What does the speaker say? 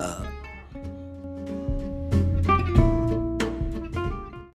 uh,